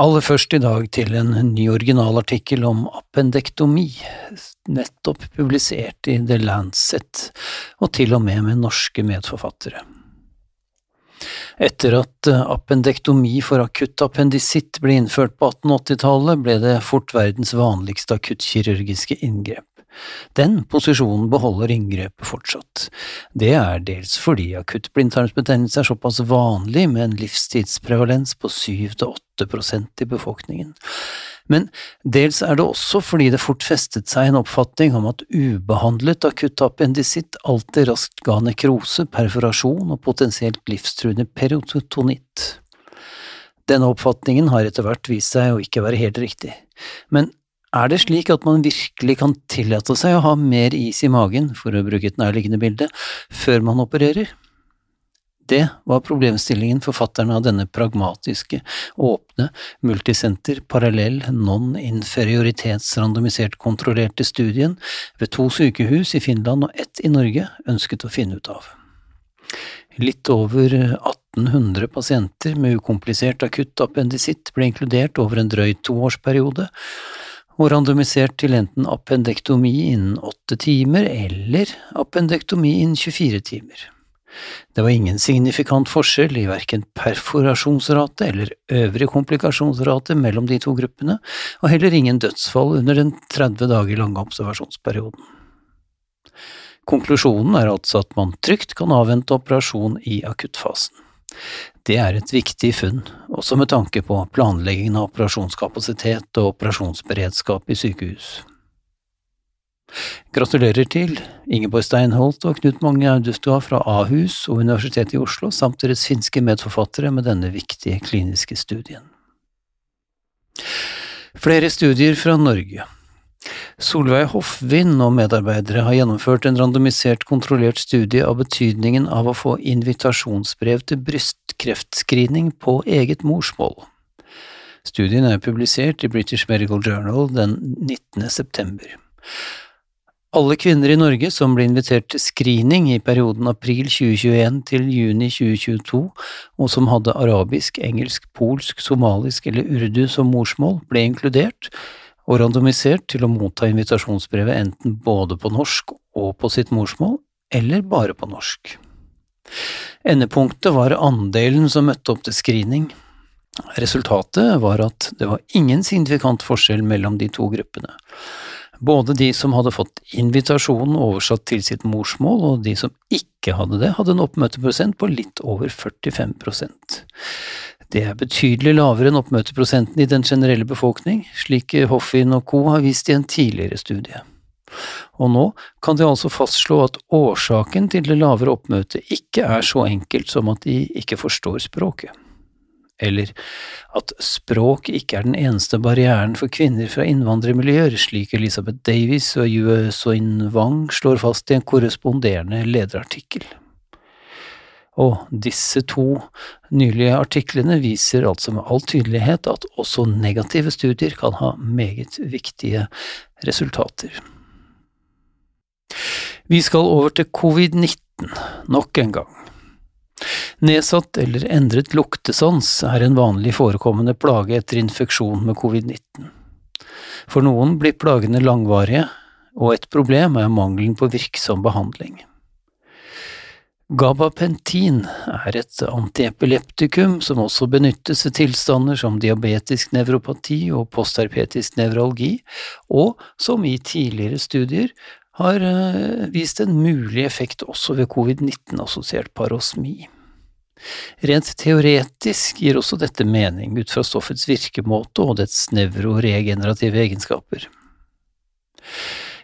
Aller først i dag til en ny originalartikkel om appendektomi, nettopp publisert i The Lancet, og til og med med norske medforfattere. Etter at appendektomi for akutt appendisitt ble innført på 1880-tallet, ble det fort verdens vanligste akuttkirurgiske inngrep. Den posisjonen beholder inngrepet fortsatt. Det er dels fordi akutt blindtarmsbetennelse er såpass vanlig med en livstidsprevalens på 7–8 prosent i befolkningen. Men dels er det også fordi det fort festet seg en oppfatning om at ubehandlet akutt appendisitt alltid raskt ga nekrose, perforasjon og potensielt livstruende perotonitt. Denne oppfatningen har etter hvert vist seg å ikke være helt riktig, men er det slik at man virkelig kan tillate seg å ha mer is i magen, for å bruke et nærliggende bilde, før man opererer? Det var problemstillingen forfatterne av denne pragmatiske, åpne, multisenter, parallell, non-inferioritetsrandomisert kontrollerte studien ved to sykehus i Finland og ett i Norge ønsket å finne ut av. Litt over 1800 pasienter med ukomplisert akutt appendisitt ble inkludert over en drøy toårsperiode, og randomisert til enten appendektomi innen åtte timer eller appendektomi innen 24 timer. Det var ingen signifikant forskjell i verken perforasjonsrate eller øvrig komplikasjonsrate mellom de to gruppene, og heller ingen dødsfall under den 30 dager lange observasjonsperioden. Konklusjonen er altså at man trygt kan avvente operasjon i akuttfasen. Det er et viktig funn, også med tanke på planleggingen av operasjonskapasitet og operasjonsberedskap i sykehus. Gratulerer til Ingeborg Steinholt og Knut Mange Audustua fra Ahus og Universitetet i Oslo, samt deres finske medforfattere med denne viktige kliniske studien. Flere studier fra Norge. Solveig Hoffvind og medarbeidere har gjennomført en randomisert kontrollert studie av betydningen av å få invitasjonsbrev til brystkreftscreening på eget morsmål. Studien er publisert i British Medical Journal den 19. september. Alle kvinner i Norge som ble invitert til screening i perioden april 2021 til juni 2022, og som hadde arabisk, engelsk, polsk, somalisk eller urdu som morsmål, ble inkludert, og randomisert til å motta invitasjonsbrevet enten både på norsk og på sitt morsmål, eller bare på norsk. Endepunktet var andelen som møtte opp til screening. Resultatet var at det var ingen signifikant forskjell mellom de to gruppene. Både de som hadde fått invitasjonen oversatt til sitt morsmål, og de som ikke hadde det, hadde en oppmøteprosent på litt over 45 det er betydelig lavere enn oppmøteprosenten i den generelle befolkning, slik Hoffin og co. har vist i en tidligere studie. Og nå kan de altså fastslå at årsaken til det lavere oppmøtet ikke er så enkelt som at de ikke forstår språket. Eller at språk ikke er den eneste barrieren for kvinner fra innvandrermiljøer, slik Elisabeth Davies og Yue Soin Wang slår fast i en korresponderende lederartikkel. Og disse to nylige artiklene viser altså med all tydelighet at også negative studier kan ha meget viktige resultater. Vi skal over til covid-19 nok en gang. Nedsatt eller endret luktesans er en vanlig forekommende plage etter infeksjon med covid-19. For noen blir plagene langvarige, og et problem er mangelen på virksom behandling. Gabapentin er et antiepileptikum som også benyttes ved tilstander som diabetisk nevropati og postherpetisk nevralgi, og som i tidligere studier har eh, vist en mulig effekt også ved covid-19-assosiert parosmi. Rent teoretisk gir også dette mening ut fra stoffets virkemåte og dets nevroregenerative egenskaper.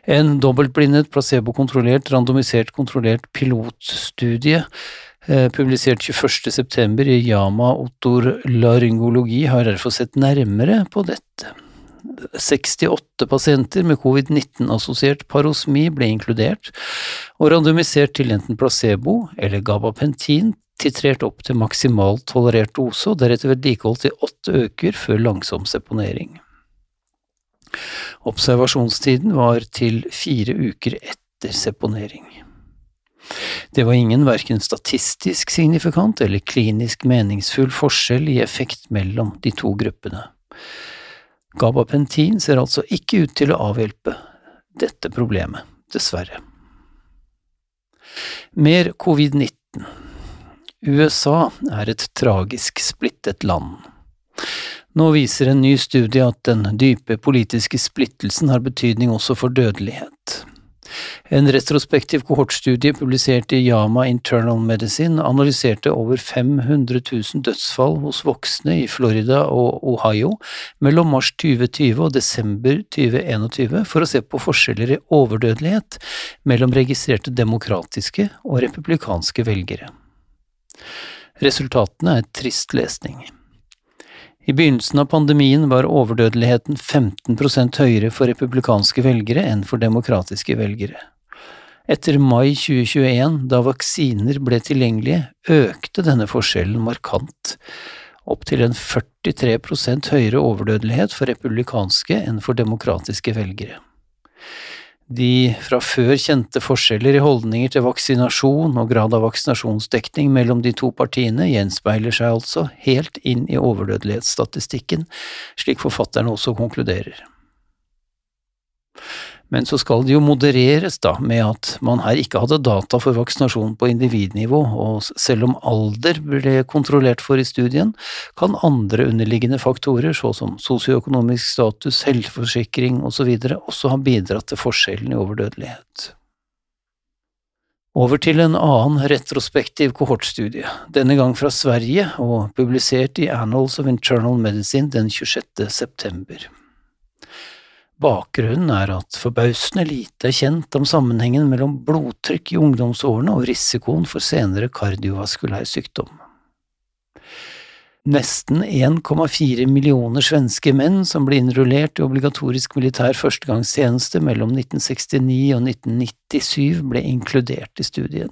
En dobbeltblindet, placebokontrollert, randomisert kontrollert pilotstudie eh, publisert 21. september i Yama Otolaryngologi har derfor sett nærmere på dette. 68 pasienter med covid-19-assosiert parosmi ble inkludert, og randomisert til enten placebo eller gabapentin, titrert opp til maksimalt tolerert dose og deretter vedlikeholdt i åtte uker før langsom seponering. Observasjonstiden var til fire uker etter seponering. Det var ingen verken statistisk signifikant eller klinisk meningsfull forskjell i effekt mellom de to gruppene. Gabapentin ser altså ikke ut til å avhjelpe dette problemet, dessverre. Mer covid-19 USA er et tragisk splittet land. Nå viser en ny studie at den dype politiske splittelsen har betydning også for dødelighet. En retrospektiv kohortstudie publisert i Yama Internal Medicine analyserte over 500 000 dødsfall hos voksne i Florida og Ohio mellom mars 2020 og desember 2021 for å se på forskjeller i overdødelighet mellom registrerte demokratiske og republikanske velgere. Resultatene er trist lesning. I begynnelsen av pandemien var overdødeligheten 15% høyere for republikanske velgere enn for demokratiske velgere. Etter mai 2021, da vaksiner ble tilgjengelige, økte denne forskjellen markant, opp til en 43% høyere overdødelighet for republikanske enn for demokratiske velgere. De fra før kjente forskjeller i holdninger til vaksinasjon og grad av vaksinasjonsdekning mellom de to partiene gjenspeiler seg altså helt inn i overdødelighetsstatistikken, slik forfatterne også konkluderer. Men så skal det jo modereres da med at man her ikke hadde data for vaksinasjon på individnivå, og selv om alder ble kontrollert for i studien, kan andre underliggende faktorer, så som sosioøkonomisk status, helseforsikring osv., også ha bidratt til forskjellen i overdødelighet. Over til en annen retrospektiv kohortstudie, denne gang fra Sverige og publisert i Annals of Internal Medicine den 26. september. Bakgrunnen er at forbausende lite er kjent om sammenhengen mellom blodtrykk i ungdomsårene og risikoen for senere kardiovaskulær sykdom. Nesten 1,4 millioner svenske menn som ble innrullert i obligatorisk militær førstegangstjeneste mellom 1969 og 1997, ble inkludert i studien.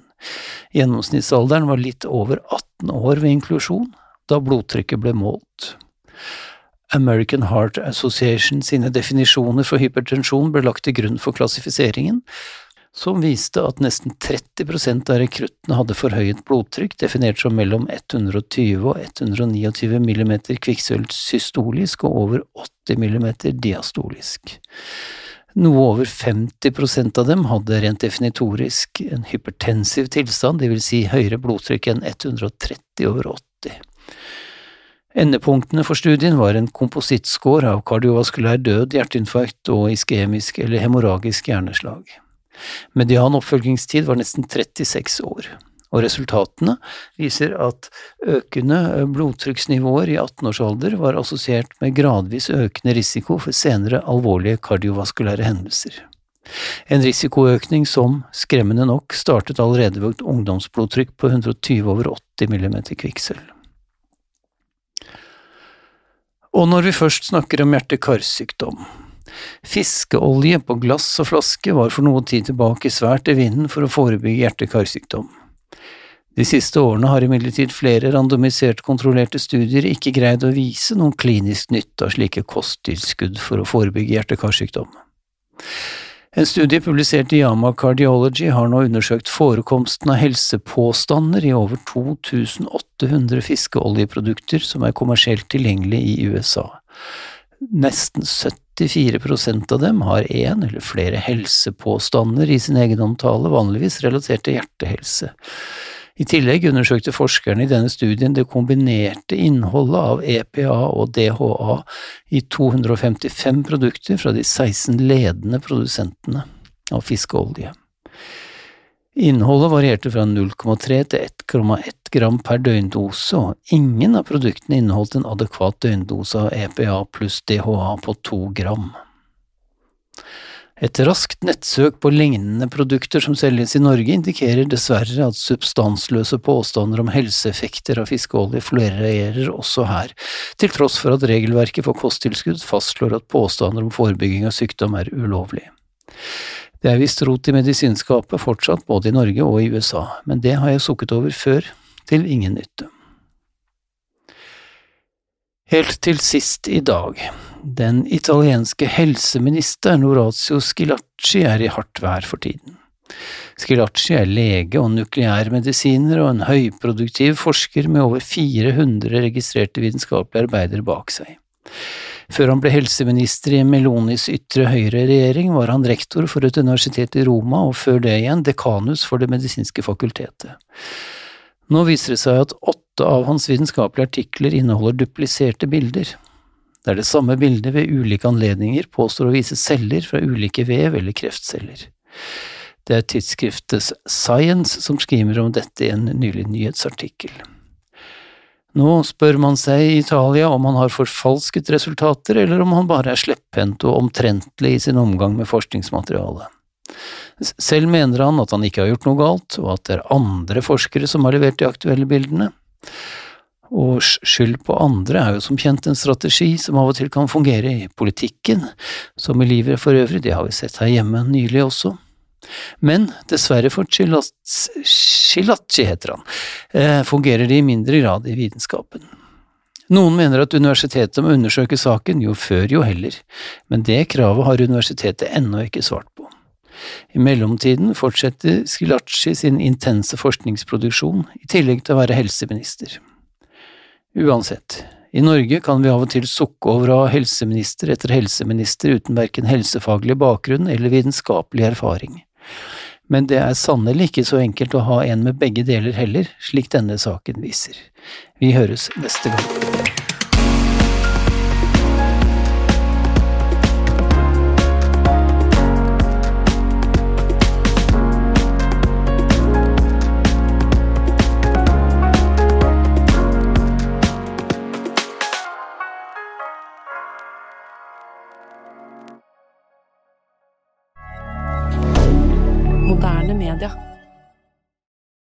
Gjennomsnittsalderen var litt over 18 år ved inklusjon, da blodtrykket ble målt. American Heart Association sine definisjoner for hypertensjon ble lagt til grunn for klassifiseringen, som viste at nesten 30% av rekruttene hadde forhøyet blodtrykk, definert som mellom 120 og 129 mm kvikksølv systolisk og over 80 mm diastolisk. Noe over 50% av dem hadde rent definitorisk en hypertensiv tilstand, vil si høyere blodtrykk enn 130 over 80. Endepunktene for studien var en komposittscore av kardiovaskulær død, hjerteinfarkt og iskemisk eller hemorragisk hjerneslag. Median oppfølgingstid var nesten 36 år, og resultatene viser at økende blodtrykksnivåer i 18-årsalder var assosiert med gradvis økende risiko for senere alvorlige kardiovaskulære hendelser. En risikoøkning som, skremmende nok, startet allerede ved ungdomsblodtrykk på 120 over 80 mm kvikksølv. Og når vi først snakker om hjerte-karsykdom. Fiskeolje på glass og flaske var for noe tid tilbake svært i vinden for å forebygge hjerte-karsykdom. De siste årene har imidlertid flere randomisert kontrollerte studier ikke greid å vise noen klinisk nytte av slike kosttilskudd for å forebygge hjerte-karsykdom. En studie publisert i Yama Cardiology har nå undersøkt forekomsten av helsepåstander i over 2800 fiskeoljeprodukter som er kommersielt tilgjengelig i USA. Nesten 74% av dem har én eller flere helsepåstander i sin egen omtale, vanligvis relatert til hjertehelse. I tillegg undersøkte forskerne i denne studien det kombinerte innholdet av EPA og DHA i 255 produkter fra de 16 ledende produsentene av fiskeolje. Innholdet varierte fra 0,3 til 1,1 gram per døgndose, og ingen av produktene inneholdt en adekvat døgndose av EPA pluss DHA på 2 gram. Et raskt nettsøk på lignende produkter som selges i Norge, indikerer dessverre at substansløse påstander om helseeffekter av fiskeolje florerer også her, til tross for at regelverket for kosttilskudd fastslår at påstander om forebygging av sykdom er ulovlig. Det er visst rot i medisinskapet fortsatt både i Norge og i USA, men det har jeg sukket over før, til ingen nytte. Helt til sist i dag. Den italienske helseministeren Orazio Scilacci er i hardt vær for tiden. Scilacci er lege og nukleærmedisiner og en høyproduktiv forsker med over 400 registrerte vitenskapelige arbeidere bak seg. Før han ble helseminister i Melonis ytre høyre-regjering, var han rektor for et universitet i Roma, og før det igjen dekanus for Det medisinske fakultetet. Nå viser det seg at åtte av hans vitenskapelige artikler inneholder dupliserte bilder. Det er det samme bildet ved ulike anledninger påstår å vise celler fra ulike vev eller kreftceller. Det er tidsskriftet Science som skriver om dette i en nylig nyhetsartikkel. Nå spør man seg i Italia om han har forfalsket resultater, eller om han bare er slepphendt og omtrentlig i sin omgang med forskningsmaterialet. Selv mener han at han ikke har gjort noe galt, og at det er andre forskere som har levert de aktuelle bildene. Og skyld på andre er jo som kjent en strategi som av og til kan fungere i politikken, som i livet for øvrig, det har vi sett her hjemme nylig også. Men dessverre for Chilacci, heter han, eh, fungerer det i mindre grad i vitenskapen. Noen mener at universitetet må undersøke saken, jo før jo heller, men det kravet har universitetet ennå ikke svart på. I mellomtiden fortsetter Skilacci sin intense forskningsproduksjon, i tillegg til å være helseminister. Uansett, i Norge kan vi av og til sukke over å ha helseminister etter helseminister uten verken helsefaglig bakgrunn eller vitenskapelig erfaring. Men det er sannelig ikke så enkelt å ha en med begge deler heller, slik denne saken viser. Vi høres neste gang.